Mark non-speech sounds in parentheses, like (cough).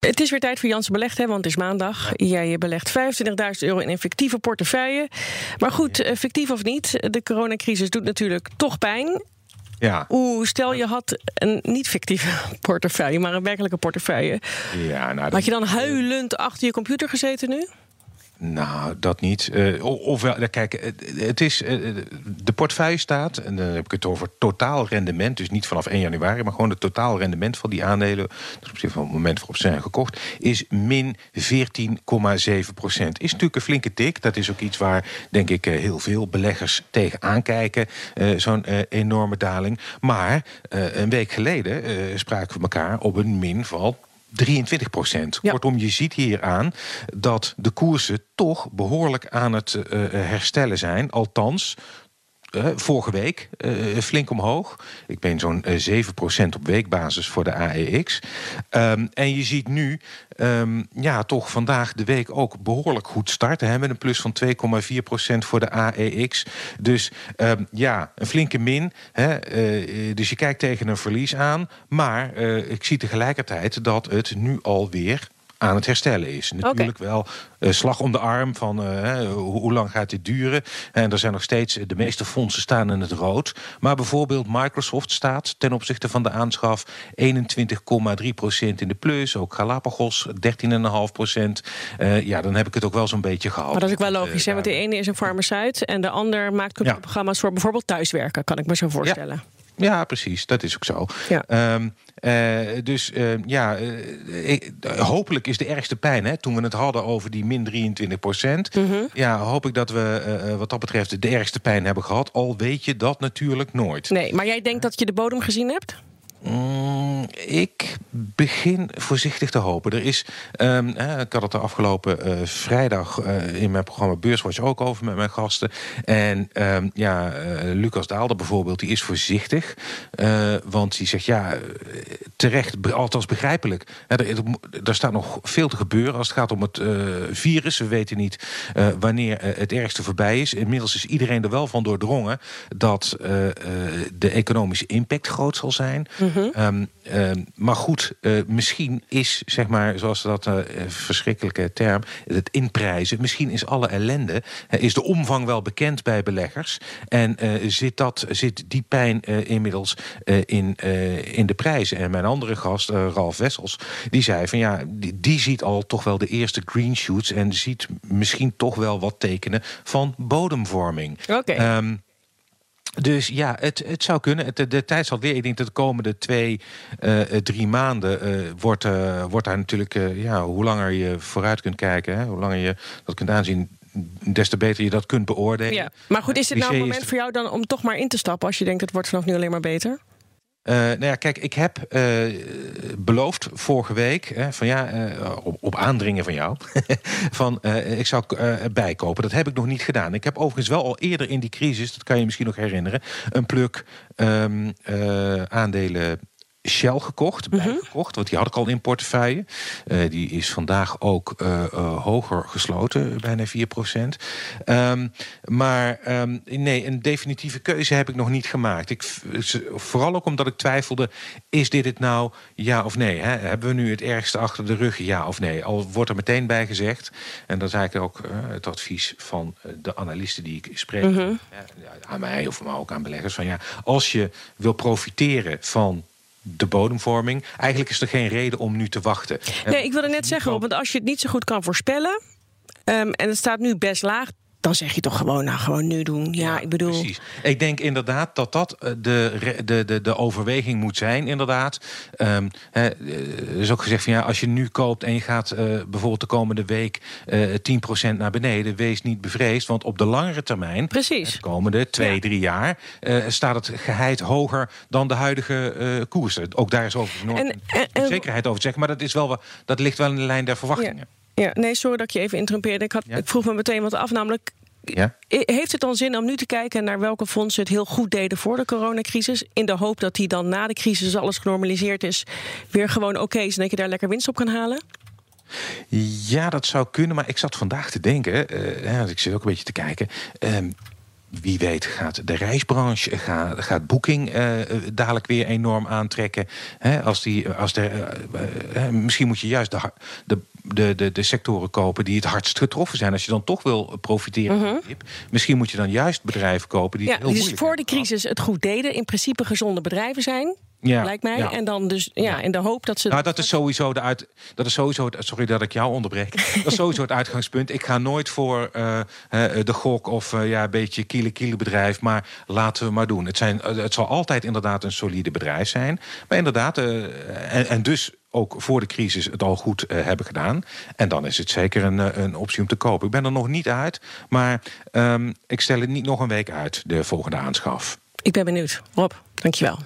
Het is weer tijd voor Jansen Belegd, hè, want het is maandag. Jij belegt 25.000 euro in een fictieve portefeuille. Maar goed, eh, fictief of niet, de coronacrisis doet natuurlijk toch pijn. Ja. Oeh, stel je had een niet fictieve portefeuille, maar een werkelijke portefeuille. Ja, nou, Had je dan huilend achter je computer gezeten nu? Nou, dat niet. Uh, ofwel, kijk, het is. Uh, portefeuille staat, en dan heb ik het over totaal rendement, dus niet vanaf 1 januari, maar gewoon het totaal rendement van die aandelen, ten opzichte van het moment waarop ze zijn gekocht, is min 14,7 procent. Is natuurlijk een flinke tik. Dat is ook iets waar, denk ik, heel veel beleggers tegen aankijken, uh, zo'n enorme daling. Maar een week geleden spraken we elkaar op een min van 23 procent. Ja. Kortom, je ziet hier aan dat de koersen toch behoorlijk aan het uh, herstellen zijn. Althans, uh, vorige week uh, flink omhoog. Ik ben zo'n uh, 7% op weekbasis voor de AEX. Um, en je ziet nu um, ja, toch vandaag de week ook behoorlijk goed starten. Hè, met een plus van 2,4% voor de AEX. Dus um, ja, een flinke min. Hè, dus je kijkt tegen een verlies aan. Maar ik zie tegelijkertijd dat het nu alweer aan het herstellen is. Natuurlijk okay. wel uh, slag om de arm van uh, hoe, hoe, lang gaat dit duren. En er zijn nog steeds, de meeste fondsen staan in het rood. Maar bijvoorbeeld Microsoft staat ten opzichte van de aanschaf 21,3% in de plus. Ook Galapagos 13,5%. Uh, ja, dan heb ik het ook wel zo'n beetje gehad. Maar dat is ook wel logisch, hè? want de ene is een farmaceut... en de ander maakt computerprogramma's ja. voor bijvoorbeeld thuiswerken... kan ik me zo voorstellen. Ja. Ja, precies. Dat is ook zo. Ja. Um, uh, dus uh, ja, uh, ik, hopelijk is de ergste pijn, hè, toen we het hadden over die min 23 procent. Mm -hmm. Ja, hoop ik dat we wat dat betreft de ergste pijn hebben gehad. Al weet je dat natuurlijk nooit. Nee, maar jij denkt dat je de bodem gezien hebt? Mm, ik begin voorzichtig te hopen. Er is, um, ik had het de afgelopen uh, vrijdag uh, in mijn programma Beurswatch ook over met mijn gasten. En um, ja, uh, Lucas Daalder bijvoorbeeld, die is voorzichtig. want die zegt, ja, terecht, althans begrijpelijk. Er, er, staat nog veel te gebeuren als het gaat om het virus. We weten niet wanneer het ergste voorbij is. Inmiddels is iedereen er wel van doordrongen dat de economische impact groot zal zijn. Mm -hmm. um, um, maar goed, uh, misschien is, zeg maar, zoals dat uh, verschrikkelijke term, het inprijzen, misschien is alle ellende, uh, is de omvang wel bekend bij beleggers. En zit, dat, zit die pijn inmiddels in, in de prijzen. En mijn andere gast, Ralf Wessels, die zei van ja, die, die ziet al toch wel de eerste green shoots en ziet misschien toch wel wat tekenen van bodemvorming. Oké. Okay. Um, dus ja, het, het zou kunnen. Het, de, de tijd zal weer. Ik denk dat de komende twee, uh, drie maanden uh, wordt, uh, wordt daar natuurlijk... ja, hoe langer je vooruit kunt kijken, hè, hoe langer je dat kunt aanzien... des te beter je dat kunt beoordelen. Ja. Maar goed, is dit nou een moment voor jou dan om toch maar in te stappen... als je denkt het wordt vanaf nu alleen maar beter? Uh, nou ja, kijk, ik heb uh, beloofd vorige week, hè, van ja, uh, op, op, aandringen van jou, (laughs) van ik zou bijkopen. Dat heb ik nog niet gedaan. Ik heb overigens wel al eerder in die crisis, dat kan je misschien nog herinneren, een pluk um, aandelen Shell gekocht, Mhm. bijgekocht, want die had ik al in portefeuille. Uh, die is vandaag ook uh, uh, hoger gesloten, bijna 4 procent. Um, maar um, nee, een definitieve keuze heb ik nog niet gemaakt. Ik, vooral ook omdat ik twijfelde, is dit het nou ja of nee? Hè? Hebben we nu het ergste achter de rug, ja of nee? Al wordt er meteen bij gezegd, en dat is eigenlijk ook het advies van de analisten die ik spreek, -hmm. aan mij of maar ook aan beleggers, van ja, als je wil profiteren van de bodemvorming. Eigenlijk is er geen reden om nu te wachten. Nee, ik wilde net zeggen, want als je het niet zo goed kan voorspellen... Um, en het staat nu best laag, dan zeg je toch gewoon, nou, gewoon nu doen. Ja, ja ik bedoel... Precies. Ik denk inderdaad dat dat de, de, de, de overweging moet zijn, inderdaad. Um, he, er is ook gezegd van ja, als je nu koopt en je gaat uh, bijvoorbeeld de komende week uh, 10% naar beneden, wees niet bevreesd, want op de langere termijn, Precies. de komende twee, ja. drie jaar, uh, staat het geheid hoger dan de huidige koersen. Ook daar is overigens nooit en, en, en, zekerheid over te zeggen, maar dat, is wel, dat ligt wel in de lijn der verwachtingen. Ja. Ja, nee, sorry dat ik je even interrumpeerde. Ik, had, ja. ik vroeg me meteen wat af, namelijk... Ja? Heeft het dan zin om nu te kijken naar welke fondsen het heel goed deden voor de coronacrisis? In de hoop dat die dan na de crisis, als alles genormaliseerd is, weer gewoon oké okay is en dat je daar lekker winst op kan halen? Ja, dat zou kunnen, maar ik zat vandaag te denken, uh, ik zit ook een beetje te kijken. Uh, wie weet gaat de reisbranche, gaat, gaat Booking uh, dadelijk weer enorm aantrekken. als die, als de, uh, misschien moet je juist de, de, de, de, sectoren kopen die het hardst getroffen zijn. Als je dan toch wil profiteren. -hmm. Misschien moet je dan juist bedrijven kopen die ja, het heel dus voor de crisis het goed deden. In principe gezonde bedrijven zijn. Ja, lijkt mij. En dan dus ja, in de hoop dat ze. Nou, dat is sowieso de uit. Dat is sowieso. Het, sorry dat ik jou onderbreek. dat is sowieso het uitgangspunt. Ik ga nooit voor uh, de gok of uh, ja, een beetje kiele kiele bedrijf. Maar laten we maar doen. Het, zijn, het zal altijd inderdaad een solide bedrijf zijn. Maar inderdaad, en, en dus ook voor de crisis het al goed uh, hebben gedaan. En dan is het zeker een, een optie om te kopen. Ik ben er nog niet uit, maar um, ik stel het niet nog een week uit, de volgende aanschaf. Ik ben benieuwd. Rob, dankjewel.